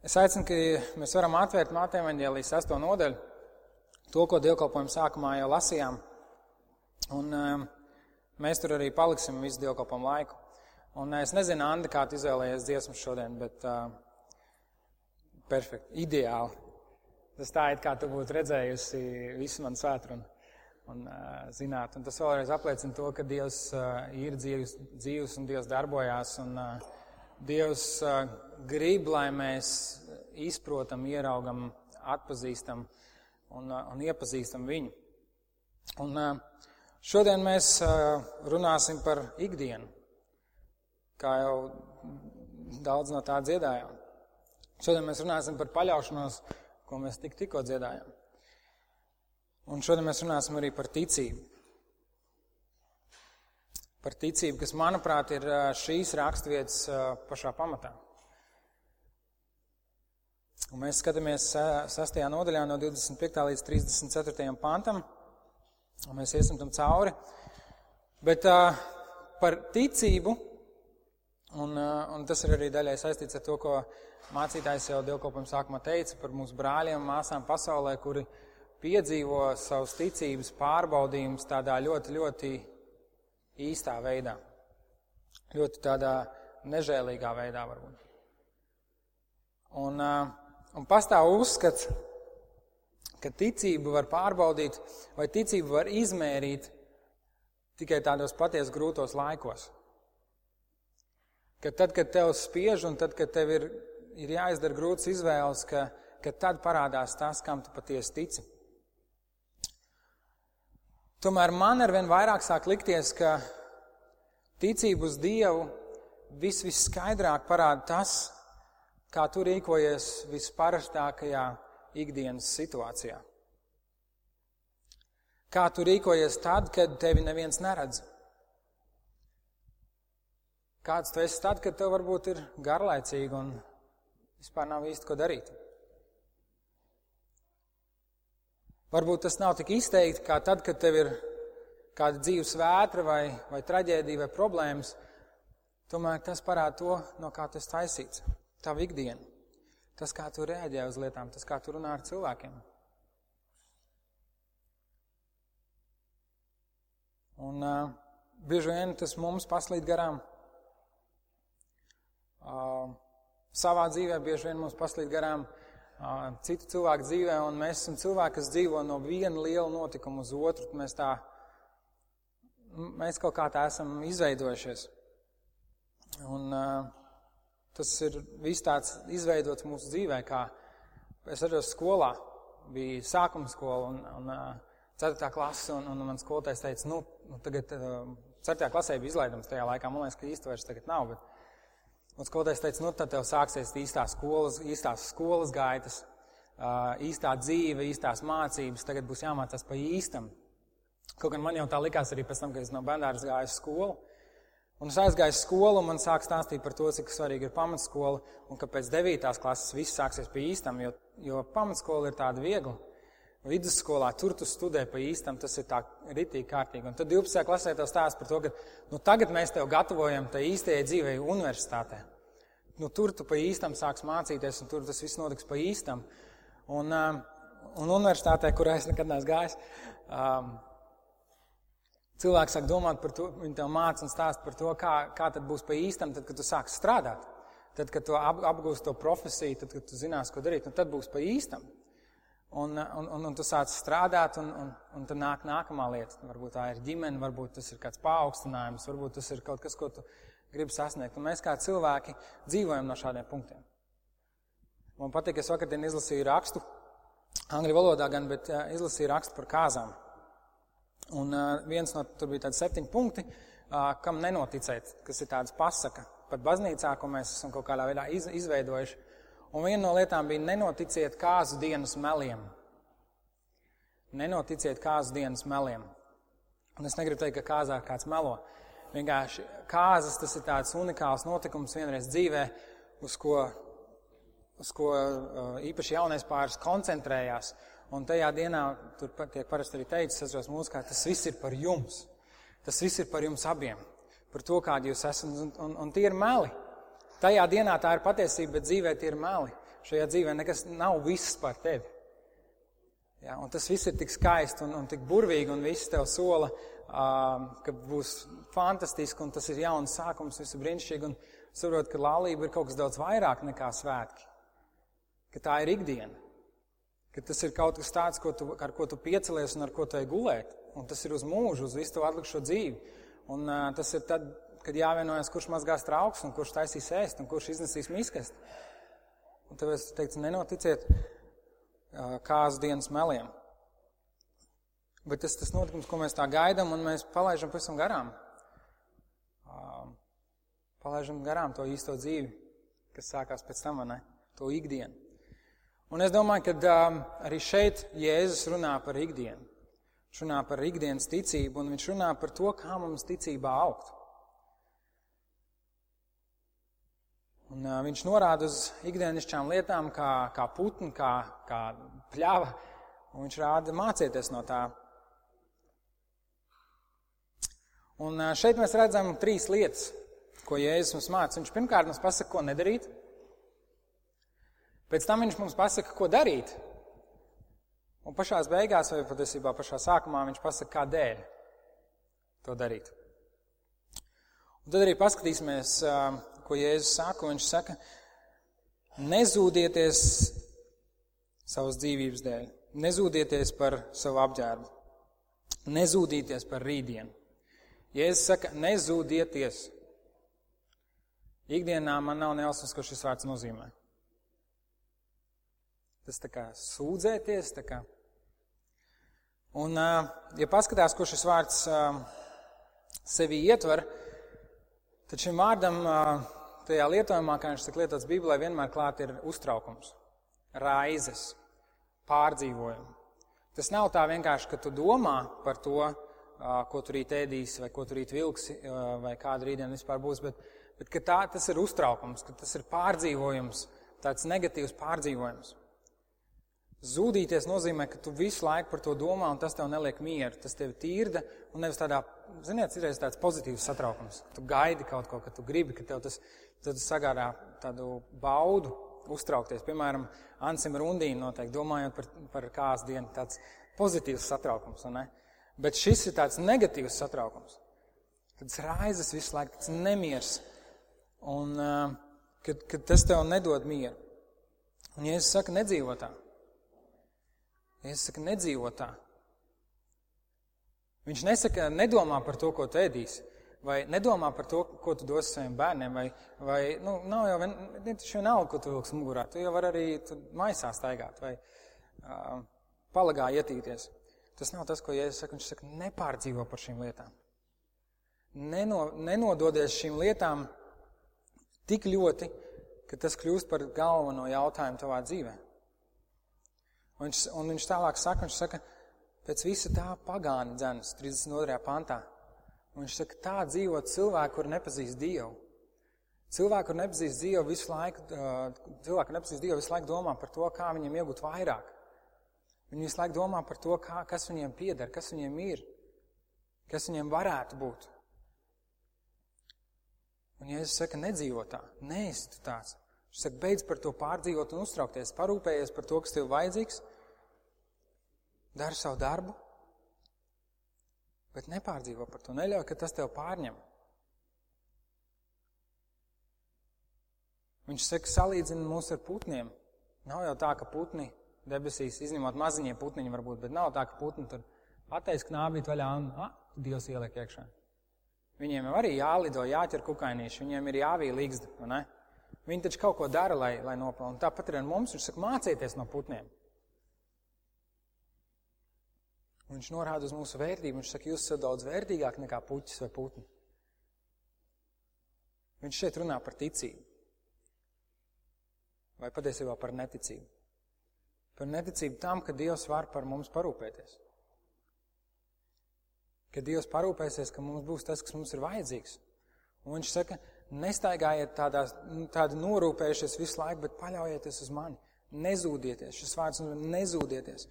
Es aicinu, ka mēs varam atvērt Mātei evaņģēlijas sesto nodaļu, to, ko dievkalpojuma sākumā jau lasījām. Un um, mēs tur arī paliksim visu dievkalpojumu laiku. Un es nezinu, Andi, kā tu izvēlējies dziesmu šodien, bet uh, perfekti, ideāli. Tas tā it kā tu būtu redzējusi visu manu svētrunu un uh, zināt. Un tas vēlreiz apliecina to, ka Dievs uh, ir dzīvs, dzīvs un Dievs darbojās. Un, uh, Dievs grib, lai mēs izprotam, ieraugam, atpazīstam un, un iepazīstam viņu. Un, šodien mēs runāsim par ikdienu, kā jau daudz no tā dziedājām. Šodien mēs runāsim par paļaušanos, ko mēs tik, tikko dziedājām. Un šodien mēs runāsim arī par ticību. Par ticību, kas, manuprāt, ir šīs raksturvietas pašā pamatā. Un mēs skatāmies sastajā nodaļā no 25. līdz 34. pantam, un mēs iesim tam cauri. Bet par ticību, un, un tas ir arī daļai saistīts ar to, ko mācītājs jau dievkalpojuma sākumā teica par mūsu brāļiem māsām pasaulē, kuri piedzīvo savus ticības pārbaudījumus tādā ļoti, ļoti īstā veidā. Ļoti tādā nežēlīgā veidā varbūt. Un, un pastāv uzskats, ka ticību var pārbaudīt vai ticību var izmērīt tikai tādos patiesi grūtos laikos. Ka tad, kad tev spiež un tad, kad tev ir, ir jāizdara grūts izvēles, ka, ka tad parādās tas, kam tu patiesi tici. Tomēr man ar vien vairāk sāk likties, ka ticību uz Dievu vis visskaidrāk parāda tas, kā tu rīkojies visparastākajā ikdienas situācijā. Kā tu rīkojies tad, kad tevi neviens neredz? Kāds tu esi tad, kad tev varbūt ir garlaicīgi un vispār nav īsti ko darīt? Varbūt tas nav tik izteikti kā tad, kad tev ir kāda dzīves vētra vai, vai traģēdija vai problēmas. Tomēr tas parāda to, no kā tas taisīts. Tavu ikdienu. Tas, kā tu reaģē uz lietām, tas, kā tu runā ar cilvēkiem. Un uh, bieži vien tas mums paslīd garām. Uh, savā dzīvē bieži vien mums paslīd garām uh, citu cilvēku dzīvē, un mēs esam cilvēki, kas dzīvo no viena liela notikuma uz otru. Mēs, tā, mēs kaut kā tā esam izveidojušies. Un, tas ir viss tāds izveidots mūsu dzīvē, kā es atceros skolā, bija sākuma skola un, un uh, 4. klase, un, un man skolotājs teica, nu, nu tagad uh, 4. klasē bija izlaidums tajā laikā, man liekas, ka īsti vairs tagad nav, bet Un skolotājs teica, nu tad tev sāksies īstās skolas, īstās skolas gaitas, īstā dzīve, īstās mācības, tagad būs jāmācās pa īstam. Kaut gan man jau tā likās arī pēc tam, kad es no bērnāras gāju uz skolu. Un es aizgāju uz skolu, un man sāk stāstīt par to, cik svarīgi ir pamatskola, un ka pēc 9. klases viss sāksies pa īstam, jo, jo pamatskola ir tāda viegla. Vidusskolā tur tu studē pa īstam, tas ir tā ritīgi kārtīgi. Un tad 12. klasē tev stāsta par to, ka nu, tagad mēs tev gatavojam tai īstajai dzīvei universitātē. Nu, tur tu pa īstam sāks mācīties, un tur tas viss notiks pa īstam. Un, um, un universitātē, kurā es nekad neesmu gājis, um, cilvēks sāk domāt par to, viņi tev māca un stāsta par to, kā, kā tad būs pa īstam, tad, kad tu sāksi strādāt. Tad, kad tu ap, apgūsi to profesiju, tad, kad tu zinās, ko darīt, nu, tad būs pa īstam. Un, un, un, un tu sāc strādāt, un, un, un tad nāk nākamā lieta. Varbūt tā ir ģimene, varbūt tas ir kāds paaugstinājums, varbūt tas ir kaut kas, ko tu gribi sasniegt. Un mēs kā cilvēki dzīvojam no šādiem punktiem. Man patīk, es vakardien izlasīju rakstu, angļu valodā gan, bet uh, izlasīju rakstu par kāzām. Un uh, viens no tur bija tādi septiņi punkti, uh, kam nenoticēt, kas ir tāds pasaka pat baznīcā, ko mēs esam kaut kādā veidā iz, izveidojuši. Un viena no lietām bija nenoticiet kāzu dienas meliem. Nenoticiet kāzu dienas meliem. Un es negribu teikt, ka kāzā kāds melo. Vienkārši kāzas tas ir tāds unikāls notikums vienreiz dzīvē, uz ko, uz ko uh, īpaši jaunais pāris koncentrējās. Un tajā dienā tur tiek parasti arī teicis, atceros mūzikā, tas viss ir par jums. Tas viss ir par jums abiem. Par to, kādi jūs esat. Un, un, un tie ir meli. Tajā dienā tā ir patiesība, bet dzīvē tie ir meli. šajā dzīvē nekas nav viss par tevi. Ja, un tas viss ir tik skaisti un, un tik burvīgi, un viss tev sola, uh, ka būs fantastiski, un tas ir jauns sākums, viss ir brīnišķīgi. Un saprot, ka laulība ir kaut kas daudz vairāk nekā svētki. Ka tā ir ikdiena. Ka tas ir kaut kas tāds, ko tu, ar ko tu piecelies un ar ko tu ej gulēt. Un tas ir uz mūžu, uz visu to atlikušo dzīvi. Un uh, tas ir tad, kad jāvienojas, kurš mazgās trauks, un kurš taisīs ēst, un kurš iznesīs miskast. Un tāpēc es teiktu, nenoticiet kāzu dienas meliem. Bet tas tas notikums, ko mēs tā gaidām, un mēs palaidām pavisam garām. Palaidām garām to īsto dzīvi, kas sākās pēc tam, ne? To ikdienu. Un es domāju, ka arī šeit Jēzus runā par ikdienu. Viņš runā par ikdienas ticību, un viņš runā par to, kā mums ticībā augt. Un, uh, viņš norāda uz ikdienišķām lietām, kā, kā putni, kā, kā pļava, un viņš rāda mācieties no tā. Un uh, šeit mēs redzam trīs lietas, ko Jēzus mums māca. Viņš pirmkārt mums pasaka, ko nedarīt. Pēc tam viņš mums pasaka, ko darīt. Un pašā beigās, vai patiesībā pašā sākumā, viņš pasaka, kādēļ to darīt. Un tad arī paskatīsimies, uh, ko Jēzus saka. Viņš saka, nezūdieties savas dzīvības dēļ, nezūdieties par savu apģērbu, nezūdieties par rītdienu. Jēzus saka, nezūdieties. Ikdienā man nav nejausmas, ko šis vārds nozīmē. Tas tā kā sūdzēties, tā kā. Un, ja paskatās, ko šis vārds sevi ietver, tad šim vārdam tajā lietojumā, kā viņš tiek lietots Bībelē, vienmēr klāt ir uztraukums, raizes, pārdzīvojumi. Tas nav tā vienkārši, ka tu domā par to, ko tu rīt ēdīsi, vai ko tu rīt vilksi, vai kāda rītdiena vispār būs, bet, bet ka tā, tas ir uztraukums, ka tas ir pārdzīvojums, tāds negatīvs pārdzīvojums. Zudīties nozīmē, ka tu visu laiku par to domā, un tas tev neliek mieru. Tas tev tīrda, un nevis tādā, ziniet, ir tāds pozitīvs satraukums. Tu gaidi kaut ko, ka tu gribi, ka tev tas tad sagādā tādu baudu uztraukties. Piemēram, Ansim Rundīna noteikti domājot par, par kāzu dienu, tāds pozitīvs satraukums. Bet šis ir tāds negatīvs satraukums. Tad raizes visu laiku, tas nemiers. Un kad, kad tas tev nedod mieru. Un ja es saku, nedzīvo es saku, nedzīvo tā. Viņš nesaka, nedomā par to, ko tu ēdīsi vai nedomā par to, ko tu dosi saviem bērniem, vai, vai nu, nav jau vien, vienalga, ko tu vilks mugurā. Tu jau vari arī maisā staigāt vai uh, palagā ietīties. Tas nav tas, ko Jēzus saka. Viņš saka, nepārdzīvo par šīm lietām. Neno, nenododies šīm lietām tik ļoti, ka tas kļūst par galveno jautājumu tavā dzīvē. Un viņš, un viņš tālāk saka, viņš saka, pēc visa tā pagāna dzēnas 32. pantā. Un viņš saka, tā dzīvo cilvēki, kur nepazīst Dievu. Cilvēki, kur nepazīst Dievu, visu laiku, cilvēki, kur nepazīst Dievu, visu laiku domā par to, kā viņiem iegūt vairāk. Viņi visu laiku domā par to, kā, kas viņiem pieder, kas viņiem ir, kas viņiem varētu būt. Un Jēzus saka, nedzīvo tā, neesi tu tāds. Viņš saka, beidz par to pārdzīvot un uztraukties, parūpējies par to, kas tev vajadzīgs, dari savu darbu Bet nepārdzīvo par to. Neļauj, ka tas tev pārņem. Viņš saka, salīdzina mūs ar putniem. Nav jau tā, ka putni debesīs, izņemot maziņie putniņi varbūt, bet nav tā, ka putni tur pateiks knābīt vaļā un, ah, Dievs ieliek iekšā. Viņiem jau arī jālido, jāķer kukainīši, viņiem ir jāvīl līgzda, vai ne? Viņi taču kaut ko dara, lai, lai nopelnītu. Tāpat arī ar mums viņš saka, mācieties no putniem. Un viņš norāda uz mūsu vērtību. Viņš saka, jūs esat daudz vērtīgāk nekā puķis vai putni. Viņš šeit runā par ticību. Vai patiesībā par neticību. Par neticību tam, ka Dievs var par mums parūpēties. Ka Dievs parūpēsies, ka mums būs tas, kas mums ir vajadzīgs. Un viņš saka, nestaigājiet tādā, tādi norūpējušies visu laiku, bet paļaujieties uz mani. Nezūdieties. Šis vārds nezūdieties.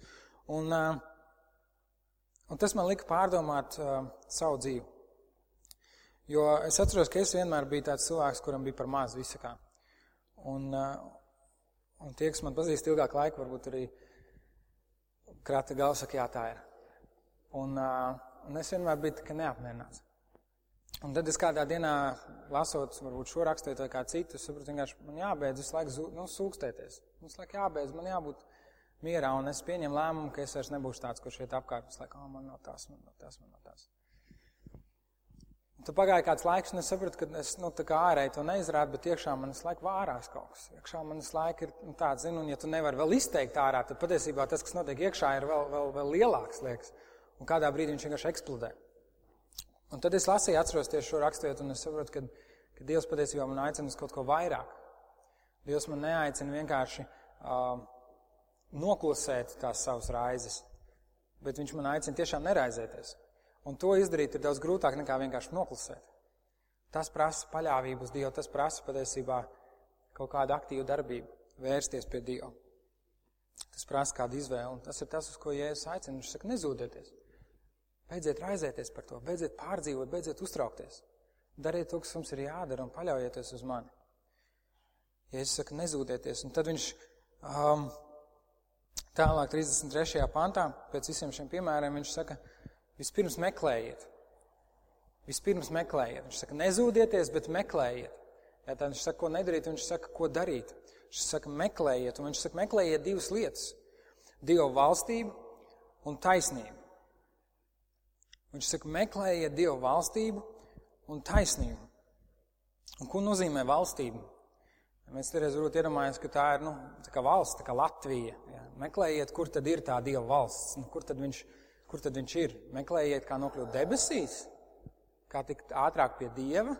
Un uh, Un tas man lika pārdomāt uh, savu dzīvi. Jo es atceros, ka es vienmēr biju tāds cilvēks, kuram bija par maz visakā. Un, uh, Un tie, kas man pazīst ilgāku laiku, varbūt arī krata galva saka, jā, tā ir. Un, uh, un es vienmēr biju tikai neapmierināts. Un tad es kādā dienā, lasot, varbūt šo rakstītu vai kā citu, saprotu, vienkārši man jābeidz visu laiku nu, sūkstēties. Visu laiku jābeidz, man jābūt mierā, un es pieņemu lēmumu, ka es vairs nebūšu tāds, kurš iet apkārt, visu laiku, oh, man nav tās, man nav tās, man nav tās. Tad pagāja kāds laiks, un es sapratu, ka es, nu, tā kā ārēji to neizrādu, bet iekšā man visu laiku vārās kaut kas. Iekšā man visu laiku ir nu, tāds, zinu, un ja tu nevari vēl izteikt ārā, tad patiesībā tas, kas notiek iekšā, ir vēl, vēl, vēl lielāks, liekas. Un kādā brīdī viņš vienkārši eksplodē. Un tad es lasīju, atceros tieši šo raksturvietu, un es saprotu, ka, ka Dievs patiesībā man aicina uz kaut ko vairāk. Dievs man neaicina vienkārši uh, noklusēt tās savas raizes, bet Viņš man aicina tiešām neraizēties. Un to izdarīt ir daudz grūtāk nekā vienkārši noklusēt. Tas prasa paļāvību uz Dievu, tas prasa patiesībā kaut kādu aktīvu darbību, vērsties pie Dieva. Tas prasa kādu izvēli, un tas ir tas, uz ko Jēzus aicina. Viņš saka, nezūdieties. Beidziet raizēties par to, beidziet pārdzīvot, beidziet uztraukties. Dariet to, kas jums ir jādara, un paļaujieties uz mani. Ja es saku, nezūdieties, un tad viņš um, tālāk 33. pantā, pēc visiem šiem piemēriem, viņš saka, vispirms meklējiet. Vispirms meklējiet. Viņš saka, nezūdieties, bet meklējiet. Ja tā viņš saka, ko nedarīt, viņš saka, ko darīt. Viņš saka, meklējiet, un viņš saka, meklējiet divas lietas. Dievu valstību un taisnību. Viņš saka, meklējiet Dievu valstību un taisnību. Un ko nozīmē valstība? Mēs reiz varbūt iedomājamies, ka tā ir nu, tā kā valsts, tā kā Latvija. Ja. Meklējiet, kur tad ir tā Dieva valsts, nu, kur, tad viņš, kur tad viņš ir. Meklējiet, kā nokļūt debesīs, kā tikt ātrāk pie Dieva.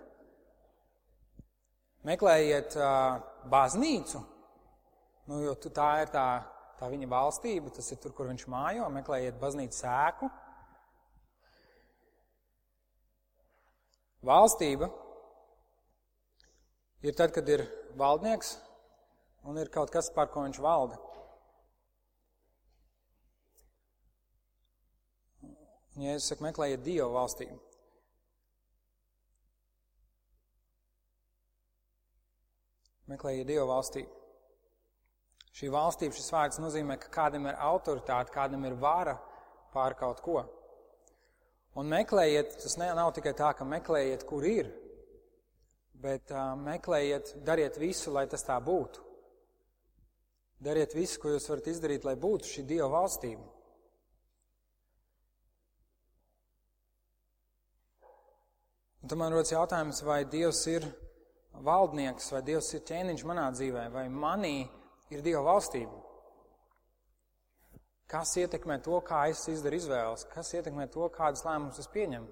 Meklējiet uh, baznīcu, nu, jo tā ir tā, tā viņa valstība, tas ir tur, kur viņš mājo. Meklējiet baznīcu sēku. Valstība ir tad, kad ir valdnieks un ir kaut kas, par ko viņš valda. Ja es saku, meklējiet Dievu valstību. Meklējiet Dievu valstību. Šī valstība, šis vārds nozīmē, ka kādam ir autoritāte, kādam ir vara pār kaut ko. Un meklējiet, tas ne, nav tikai tā, ka meklējiet, kur ir, bet uh, meklējiet, dariet visu, lai tas tā būtu. Dariet visu, ko jūs varat izdarīt, lai būtu šī Dieva valstība. Un tad man rodas jautājums, vai Dievs ir valdnieks, vai Dievs ir ķēniņš manā dzīvē, vai manī ir Dieva valstība. Kas ietekmē to, kā es izdaru izvēles? Kas ietekmē to, kādas lēmumus es pieņemu?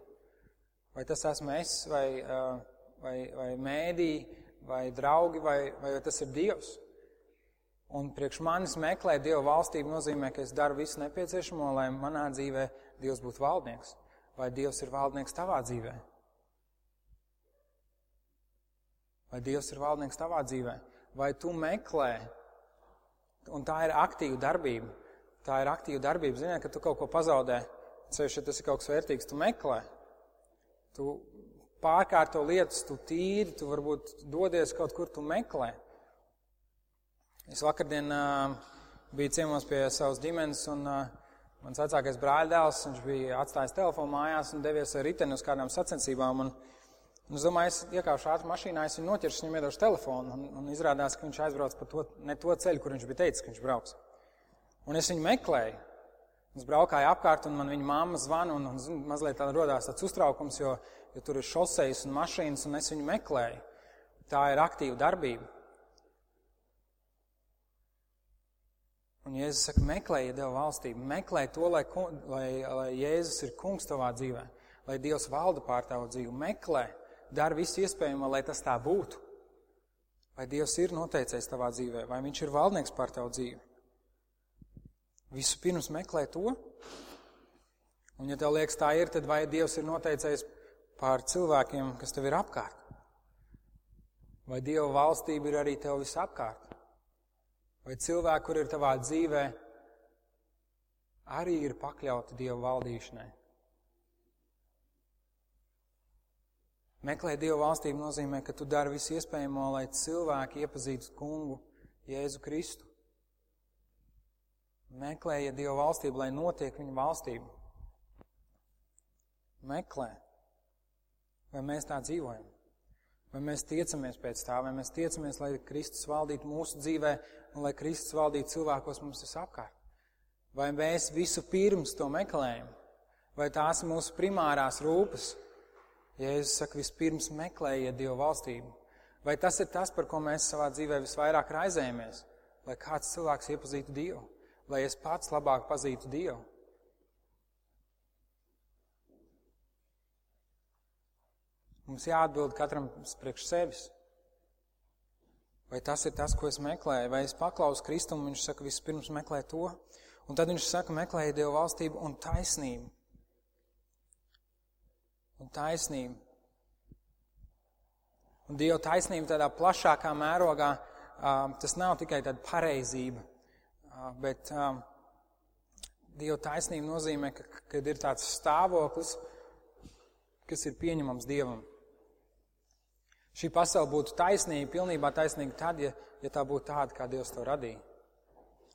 Vai tas esmu es, vai, vai, vai mēdī, vai draugi, vai, vai tas ir Dievs? Un priekš manis meklēt Dieva valstību nozīmē, ka es daru visu nepieciešamo, lai manā dzīvē Dievs būtu valdnieks. Vai Dievs ir valdnieks tavā dzīvē? Vai Dievs ir valdnieks tavā dzīvē? Vai tu meklē, un tā ir aktīva darbība, Tā ir aktīva darbība. Ziniet, ka tu kaut ko pazaudē, ceļš, ja tas ir kaut kas vērtīgs, tu meklē. Tu pārkārto lietas, tu tīri, tu varbūt dodies kaut kur, tu meklē. Es vakardien uh, biju ciemos pie savas ģimenes, un uh, mans vecākais brāļdēls, viņš bija atstājis telefonu mājās un devies ar riteni uz kādām sacensībām. Un, un es domāju, es iekāpšu ātri mašīnā, es viņu noķeršu, viņam iedošu telefonu, un, un izrādās, ka viņš aizbrauc pa to, ne to ceļu, kur viņš bija teicis, ka viņš brauks. Un es viņu meklēju. Es braukāju apkārt, un man viņa mamma zvana, un, un zin, mazliet tā rodās tāds uztraukums, jo, jo tur ir šoseis un mašīnas, un es viņu meklēju. Tā ir aktīva darbība. Un Jēzus saka, meklējiet Dievu valstību, meklē to, lai, lai, lai Jēzus ir kungs tavā dzīvē, lai Dievs valda pār tavu dzīvi. Meklē, dara visu iespējamo, lai tas tā būtu. Vai Dievs ir noteicējis tavā dzīvē, vai Viņš ir valdnieks pār tavu dzīvi. Vispirms meklē to. Un, ja tev liekas, tā ir, tad vai Dievs ir noteicējis pār cilvēkiem, kas tev ir apkārt? Vai Dieva valstība ir arī tev visapkārt? Vai cilvēki, kur ir tavā dzīvē, arī ir pakļauti Dieva valdīšanai? Meklēt Dieva valstību nozīmē, ka tu dari visu iespējamo, lai cilvēki iepazītu kungu, Jēzu Kristu. Meklējiet Dieva valstību, lai notiek viņa valstība. Meklē, vai mēs tā dzīvojam, vai mēs tiecamies pēc tā, vai mēs tiecamies, lai Kristus valdītu mūsu dzīvē un lai Kristus valdītu cilvēkos mums visapkārt. Vai mēs visu pirms to meklējam, vai tās ir mūsu primārās rūpes. Jēzus saka, vispirms meklējiet Dievu valstību. Vai tas ir tas, par ko mēs savā dzīvē visvairāk raizējamies? Lai kāds cilvēks iepazītu Dievu lai es pats labāk pazītu Dievu. Mums jāatbild katram priekš sevis. Vai tas ir tas, ko es meklēju, vai es paklausu Kristumu, viņš saka, vispirms meklē to, un tad viņš saka, meklēja Dievu valstību un taisnību. Un taisnību. Un Dieva taisnība tādā plašākā mērogā, tas nav tikai tāda pareizība, bet Dieva taisnība nozīmē, ka, kad ir tāds stāvoklis, kas ir pieņemams Dievam. Šī pasaule būtu taisnīga, pilnībā taisnīga tad, ja, ja tā būtu tāda, kā Dievs to radīja.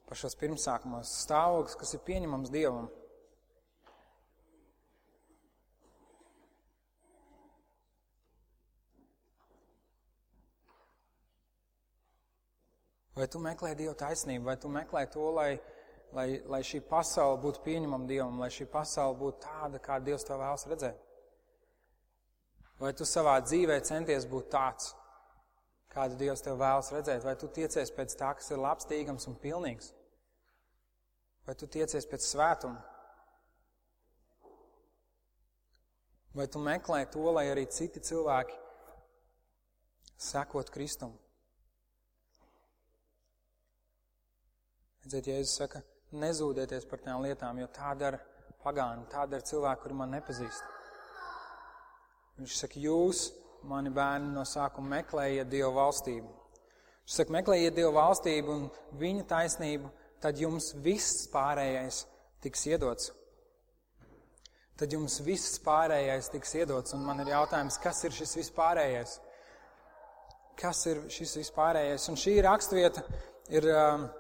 Pašos pirmsākumos stāvoklis, kas ir pieņemams Dievam. Vai tu meklē Dieva taisnību, vai tu meklē to, lai, lai, lai šī pasaule būtu pieņemama Dievam, lai šī pasaule būtu tāda, kā Dievs to vēlas redzēt? Vai tu savā dzīvē centies būt tāds, kādu Dievs tev vēlas redzēt, vai tu tiecies pēc tā, kas ir labstīgams un pilnīgs? Vai tu tiecies pēc svētuma? Vai tu meklē to, lai arī citi cilvēki sekot Kristumu? Redziet, Jēzus saka, nezūdieties par tām lietām, jo tā dara pagāni, tā dara cilvēki, kuri man nepazīst. Viņš saka, jūs, mani bērni, no sākuma meklējiet Dievu valstību. Viņš saka, meklējiet Dievu valstību un viņa taisnību, tad jums viss pārējais tiks iedots. Tad jums viss pārējais tiks iedots, un man ir jautājums, kas ir šis vispārējais? Kas ir šis vispārējais? Un šī rakstvieta ir. Um,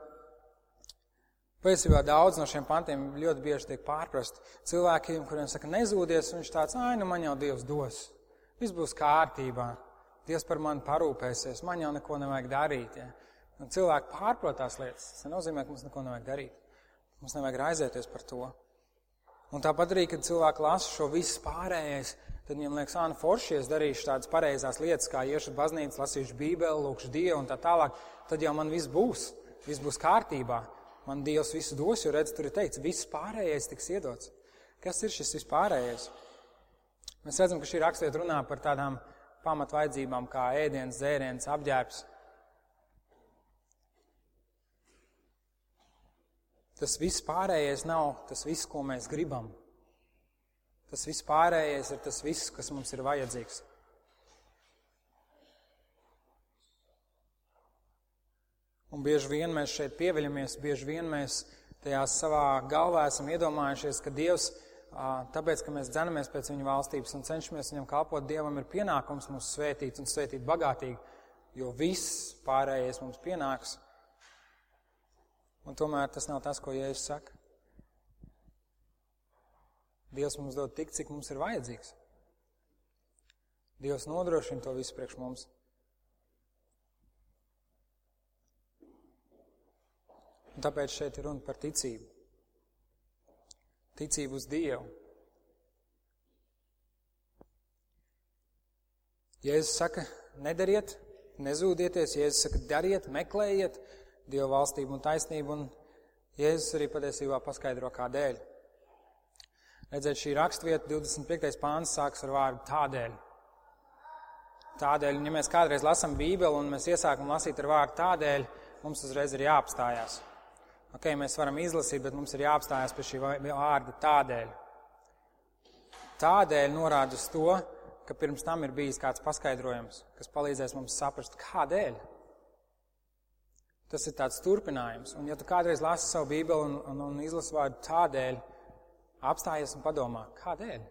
Patiesībā daudz no šiem pantiem ļoti bieži tiek pārprasti. Cilvēkiem, kuriem saka, nezūdies, viņš tāds, ah, nu man jau Dievs dos. Viss būs kārtībā. Dievs par mani parūpēsies, man jau neko nevajag darīt. Ja? Un cilvēki pārprot tās lietas. Tas nenozīmē, ka mums neko nevajag darīt. Mums nevajag raizēties par to. Un tāpat arī, kad cilvēki lasa šo visu pārējais, tad viņiem liekas, ah, nu forši, es darīšu tādas pareizās lietas, kā iešu baznīcu, lasīšu bībeli, lūkšu Dievu un tā tālāk. Tad jau man viss būs, viss būs kārtībā man Dievs visu dos, jo redz, tur ir teikts, viss pārējais tiks iedots. Kas ir šis vispārējais? Mēs redzam, ka šī rakstiet runā par tādām pamatvaidzībām kā ēdiens, dzēriens, apģērbs. Tas viss pārējais nav tas viss, ko mēs gribam. Tas viss pārējais ir tas viss, kas mums ir vajadzīgs. Un bieži vien mēs šeit pieviļamies, bieži vien mēs tajā savā galvā esam iedomājušies, ka Dievs, tāpēc, ka mēs dzenamies pēc Viņa valstības un cenšamies Viņam kalpot, Dievam ir pienākums mūs svētīt un svētīt bagātīgi, jo viss pārējais mums pienāks. Un tomēr tas nav tas, ko Jēzus saka. Dievs mums dod tik, cik mums ir vajadzīgs. Dievs nodrošina to visu priekš mums. Un tāpēc šeit ir runa par ticību. Ticību uz Dievu. Jēzus saka, nedariet, nezūdieties, Jēzus saka, dariet, meklējiet Dieva valstību un taisnību, un Jēzus arī patiesībā paskaidro, kādēļ. Redzēt, šī rakstvieta, 25. pāns, sāks ar vārdu tādēļ. Tādēļ, ja mēs kādreiz lasām Bībeli un mēs iesākam lasīt ar vārdu tādēļ, mums uzreiz ir jāapstājās. Ok, mēs varam izlasīt, bet mums ir jāapstājas pie šī vārda tādēļ. Tādēļ norāda uz to, ka pirms tam ir bijis kāds paskaidrojums, kas palīdzēs mums saprast, kādēļ. Tas ir tāds turpinājums. Un, ja tu kādreiz lasi savu Bībeli un, un, un izlasi vārdu tādēļ, apstājies un padomā, kādēļ?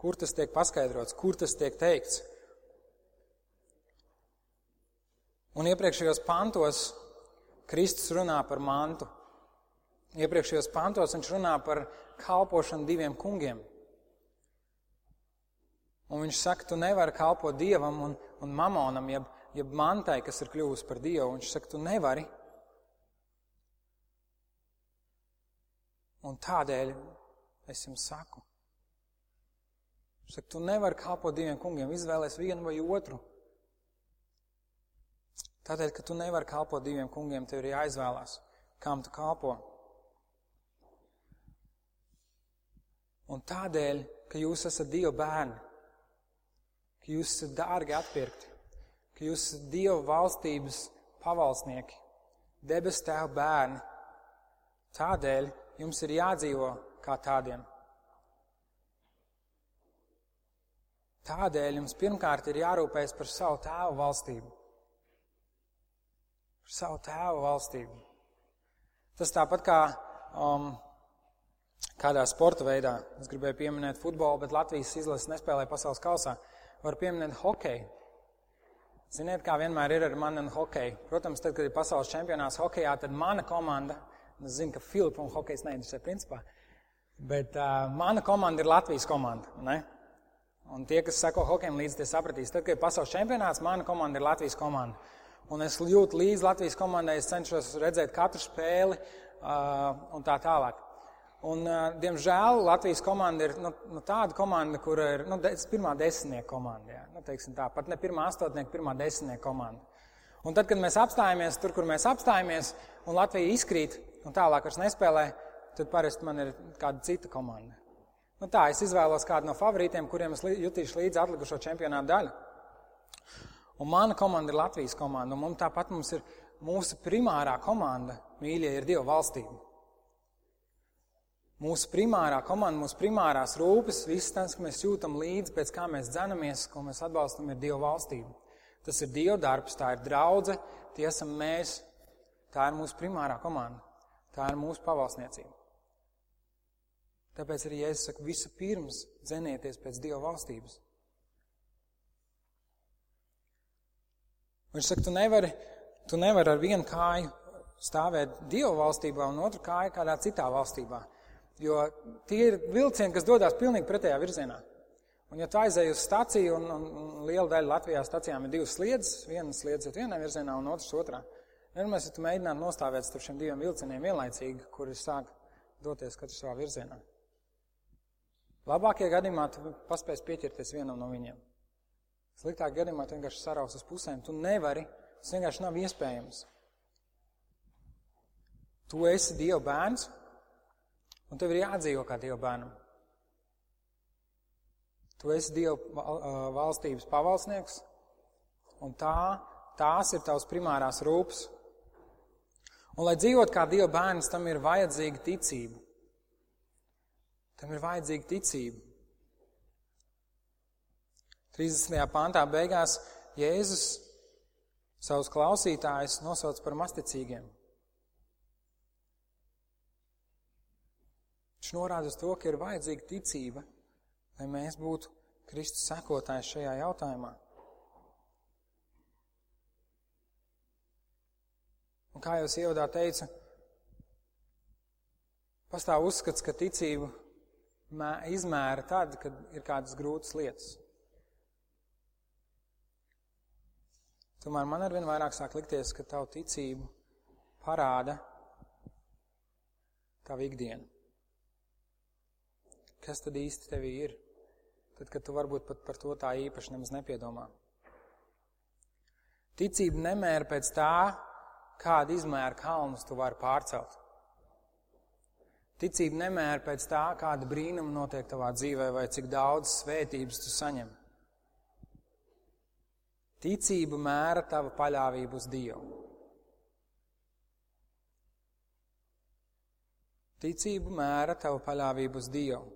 Kur tas tiek paskaidrots, kur tas tiek teikts? Un iepriekšējos pantos Kristus runā par mantu. Iepriekšējos pantos viņš runā par kalpošanu diviem kungiem. Un viņš saka, tu nevari kalpot dievam un, un mamonam, jeb, jeb mantai, kas ir kļuvusi par dievu. Viņš saka, tu nevari. Un tādēļ es jums saku. Viņš saka, tu nevari kalpot diviem kungiem, izvēlēs vienu vai otru. Tādēļ, ka tu nevari kalpot diviem kungiem, tev ir jāizvēlās, kam tu kalpo. Un tādēļ, ka jūs esat Dieva bērni, ka jūs esat dārgi atpirkti, ka jūs esat Dieva valstības pavalsnieki, debes tēva bērni, tādēļ jums ir jādzīvo kā tādiem. Tādēļ jums pirmkārt ir jārūpējas par savu tēvu valstību savu tēvu valstību. Tas tāpat kā um, kādā sporta veidā. Es gribēju pieminēt futbolu, bet Latvijas izlases nespēlēja pasaules kausā. Var pieminēt hokeju. Ziniet, kā vienmēr ir ar mani un hokeju. Protams, tad, kad ir pasaules čempionāts hokejā, tad mana komanda, es zinu, ka Filipa un hokejs neinteresē principā, bet uh, mana komanda ir Latvijas komanda. Ne? Un tie, kas sako hokejam līdzi, tie sapratīs, tad, kad ir pasaules čempionāts, mana komanda ir Latvijas komanda un es jūtu līdzi Latvijas komandai, es cenšos redzēt katru spēli uh, un tā tālāk. Un, uh, diemžēl Latvijas komanda ir nu, nu, tāda komanda, kur ir nu, des, pirmā desmitnieka komanda. Jā. Nu, tā, pat ne pirmā astotnieka, pirmā desmitnieka komanda. Un tad, kad mēs apstājamies tur, kur mēs apstājamies, un Latvija izkrīt un tālāk vairs nespēlē, tad parasti man ir kāda cita komanda. Nu, tā, es izvēlos kādu no favorītiem, kuriem es jutīšu līdzi atlikušo čempionātu daļu. Un mana komanda ir Latvijas komanda, un mums tāpat mums ir mūsu primārā komanda, mīļie, ir Dieva valstība. Mūsu primārā komanda, mūsu primārās rūpes, viss tas, ko mēs jūtam līdzi, pēc kā mēs dzenamies, ko mēs atbalstam, ir Dieva valstība. Tas ir Dieva darbs, tā ir draudze, tie esam mēs, tā ir mūsu primārā komanda, tā ir mūsu pavalsniecība. Tāpēc arī Jēzus saka, visu pirms dzenieties pēc Dieva valstības. Viņš saka, tu nevari, tu nevari ar vienu kāju stāvēt Dieva valstībā un otru kāju kādā citā valstībā. Jo tie ir vilcieni, kas dodas pilnīgi pretējā virzienā. Un, ja tu aizēji uz staciju, un, un, un liela daļa Latvijā stacijām ir divas sliedas, viena sliedz iet vienā virzienā un otrs otrā. Vienmēr, ja tu mēģinātu nostāvēt starp šiem diviem vilcieniem vienlaicīgi, kuri sāk doties katrs savā virzienā. Labākajā gadījumā tu paspēsi pieķerties vienam no viņiem. Sliktāk gadījumā tu vienkārši saraus uz pusēm. Tu nevari, tas vienkārši nav iespējams. Tu esi Dieva bērns, un tev ir jādzīvo kā Dieva bērnam. Tu esi Dieva valstības pavalsnieks, un tā, tās ir tavs primārās rūpes. Un, lai dzīvot kā Dieva bērns, tam ir vajadzīga ticība. Tam ir vajadzīga ticība. 30. pāntā beigās Jēzus savus klausītājus nosauc par masticīgiem. Viņš norāda uz to, ka ir vajadzīga ticība, lai mēs būtu Kristus sekotāji šajā jautājumā. Un kā jau es ievadā teicu, pastāv uzskats, ka ticību izmēra tad, kad ir kādas grūtas lietas. Tomēr man arvien vairāk sāk likties, ka tavu ticību parāda tavu ikdienu. Kas tad īsti tevī ir? Tad, kad tu varbūt pat par to tā īpaši nemaz nepiedomā. Ticība nemēra pēc tā, kāda izmēra kalnus tu vari pārcelt. Ticība nemēra pēc tā, kāda brīnuma notiek tavā dzīvē vai cik daudz svētības tu saņem. Ticība mēra tava paļāvību uz Dievu. Ticība mēra tavu paļāvību uz Dievu.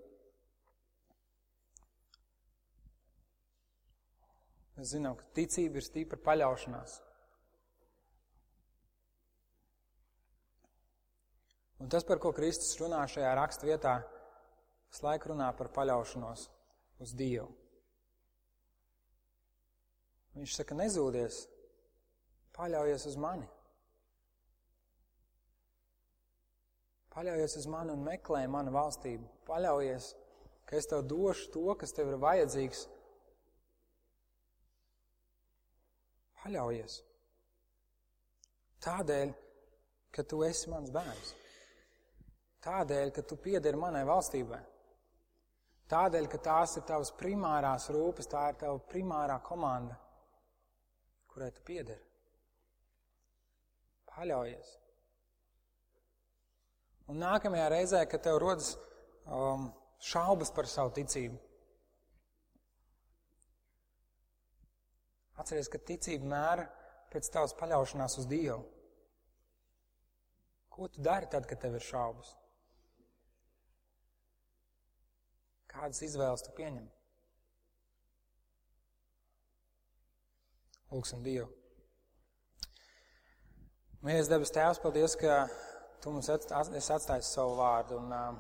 Mēs zinām, ka ticība ir stipra paļaušanās. Un tas, par ko Kristus runā šajā raksturvietā, visu laiku runā par paļaušanos uz Dievu. Viņš saka, nezūdies, Paļaujies uz mani. Paļaujies uz mani un meklē manu valstību. Paļaujies, ka es tev došu to, kas tev ir vajadzīgs. Paļaujies. Tādēļ, ka tu esi mans bērns. Tādēļ, ka tu piederi manai valstībai. Tādēļ, ka tās ir tavas primārās rūpes, tā ir tava primārā komanda, kurai tu piederi. Paļaujies. Un nākamajā reizē, kad tev rodas um, šaubas par savu ticību, atceries, ka ticība mēra pēc tavas paļaušanās uz Dievu. Ko tu dari tad, kad tev ir šaubas? Kādas izvēles tu pieņem? Lūksim Dievu. Mīļais debes Tēvs, paldies, ka Tu mums esi atstājis savu vārdu un um,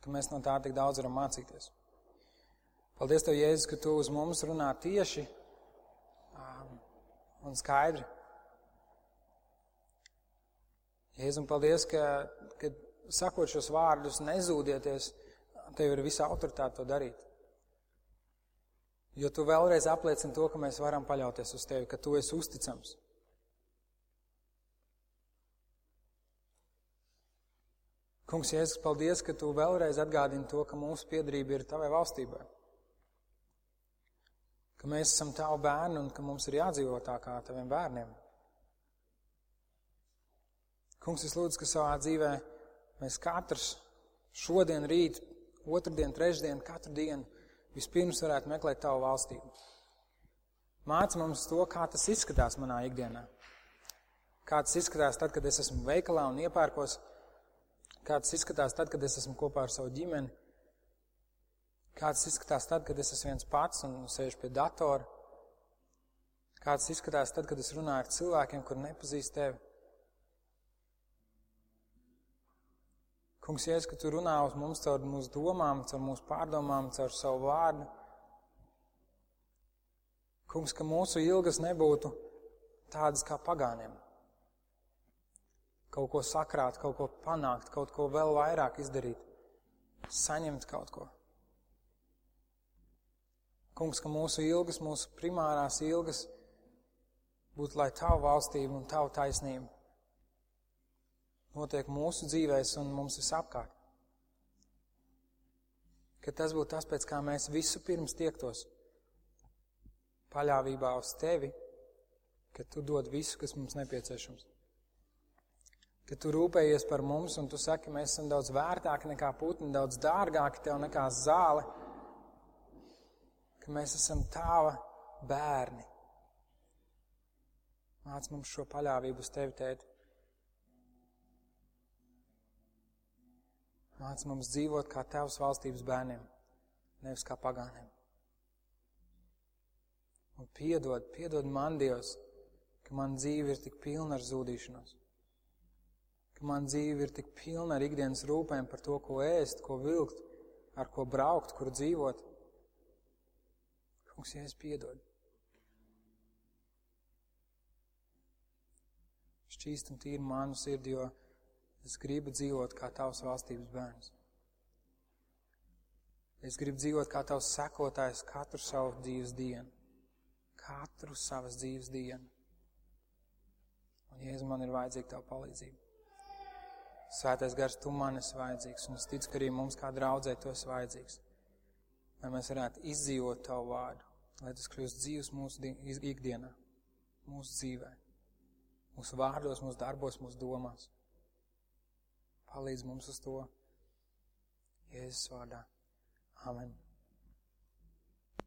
ka mēs no tā tik daudz varam mācīties. Paldies Tev, Jēzus, ka Tu uz mums runā tieši um, un skaidri. Jēzus, un paldies, ka, ka sakot šos vārdus, nezūdieties, Tev ir visa autoritāte to darīt. Jo Tu vēlreiz apliecini to, ka mēs varam paļauties uz Tevi, ka Tu esi uzticams. Kungs, Jēzus, paldies, ka Tu vēlreiz atgādini to, ka mūsu piedarība ir Tavai valstībai. Ka mēs esam Tavu bērni un ka mums ir jādzīvot tā kā Taviem bērniem. Kungs, es lūdzu, ka savā dzīvē mēs katrs šodien, rīt, otrdien, trešdien, katru dienu vispirms varētu meklēt Tavu valstību. Māc mums to, kā tas izskatās manā ikdienā. Kā tas izskatās tad, kad es esmu veikalā un iepērkos Kā tas izskatās tad, kad es esmu kopā ar savu ģimeni? Kā tas izskatās tad, kad es esmu viens pats un sēžu pie datora? Kā tas izskatās tad, kad es runāju ar cilvēkiem, kur nepazīst tevi? Kungs, Jēzus, ka tu runā uz mums caur mūsu domām, caur mūsu pārdomām, caur savu vārdu. Kungs, ka mūsu ilgas nebūtu tādas kā pagāniem kaut ko sakrāt, kaut ko panākt, kaut ko vēl vairāk izdarīt, saņemt kaut ko. Kungs, ka mūsu ilgas, mūsu primārās ilgas būtu, lai tavu valstību un tavu taisnību notiek mūsu dzīvēs un mums visapkārt. Ka tas būtu tas, pēc kā mēs visu pirms tiektos paļāvībā uz tevi, ka tu dod visu, kas mums nepieciešams ka tu rūpējies par mums un tu saki, mēs esam daudz vērtāki nekā putni, daudz dārgāki tev nekā zāle, ka mēs esam tāva bērni. Māc mums šo paļāvību uz tevi, tēti. Māc mums dzīvot kā tevs valstības bērniem, nevis kā pagāniem. Un piedod, piedod man, Dievs, ka man dzīve ir tik pilna ar zūdīšanos ka man dzīve ir tik pilna ar ikdienas rūpēm par to, ko ēst, ko vilkt, ar ko braukt, kur dzīvot. Kungs, ja es piedodu. Šķīst un tīri manu sirdi, jo es gribu dzīvot kā tavs valstības bērns. Es gribu dzīvot kā tavs sekotājs katru savu dzīves dienu. Katru savas dzīves dienu. Un, Jēzu, man ir vajadzīga tava palīdzība. Svētais gars, tu man esi vajadzīgs, un es ticu, ka arī mums kā draudzē tu esi vajadzīgs. Lai mēs varētu izdzīvot tavu vārdu, lai tas kļūst dzīves mūsu ikdienā, mūsu dzīvē, mūsu vārdos, mūsu darbos, mūsu domās. Palīdz mums uz to. Jēzus vārdā. Amen.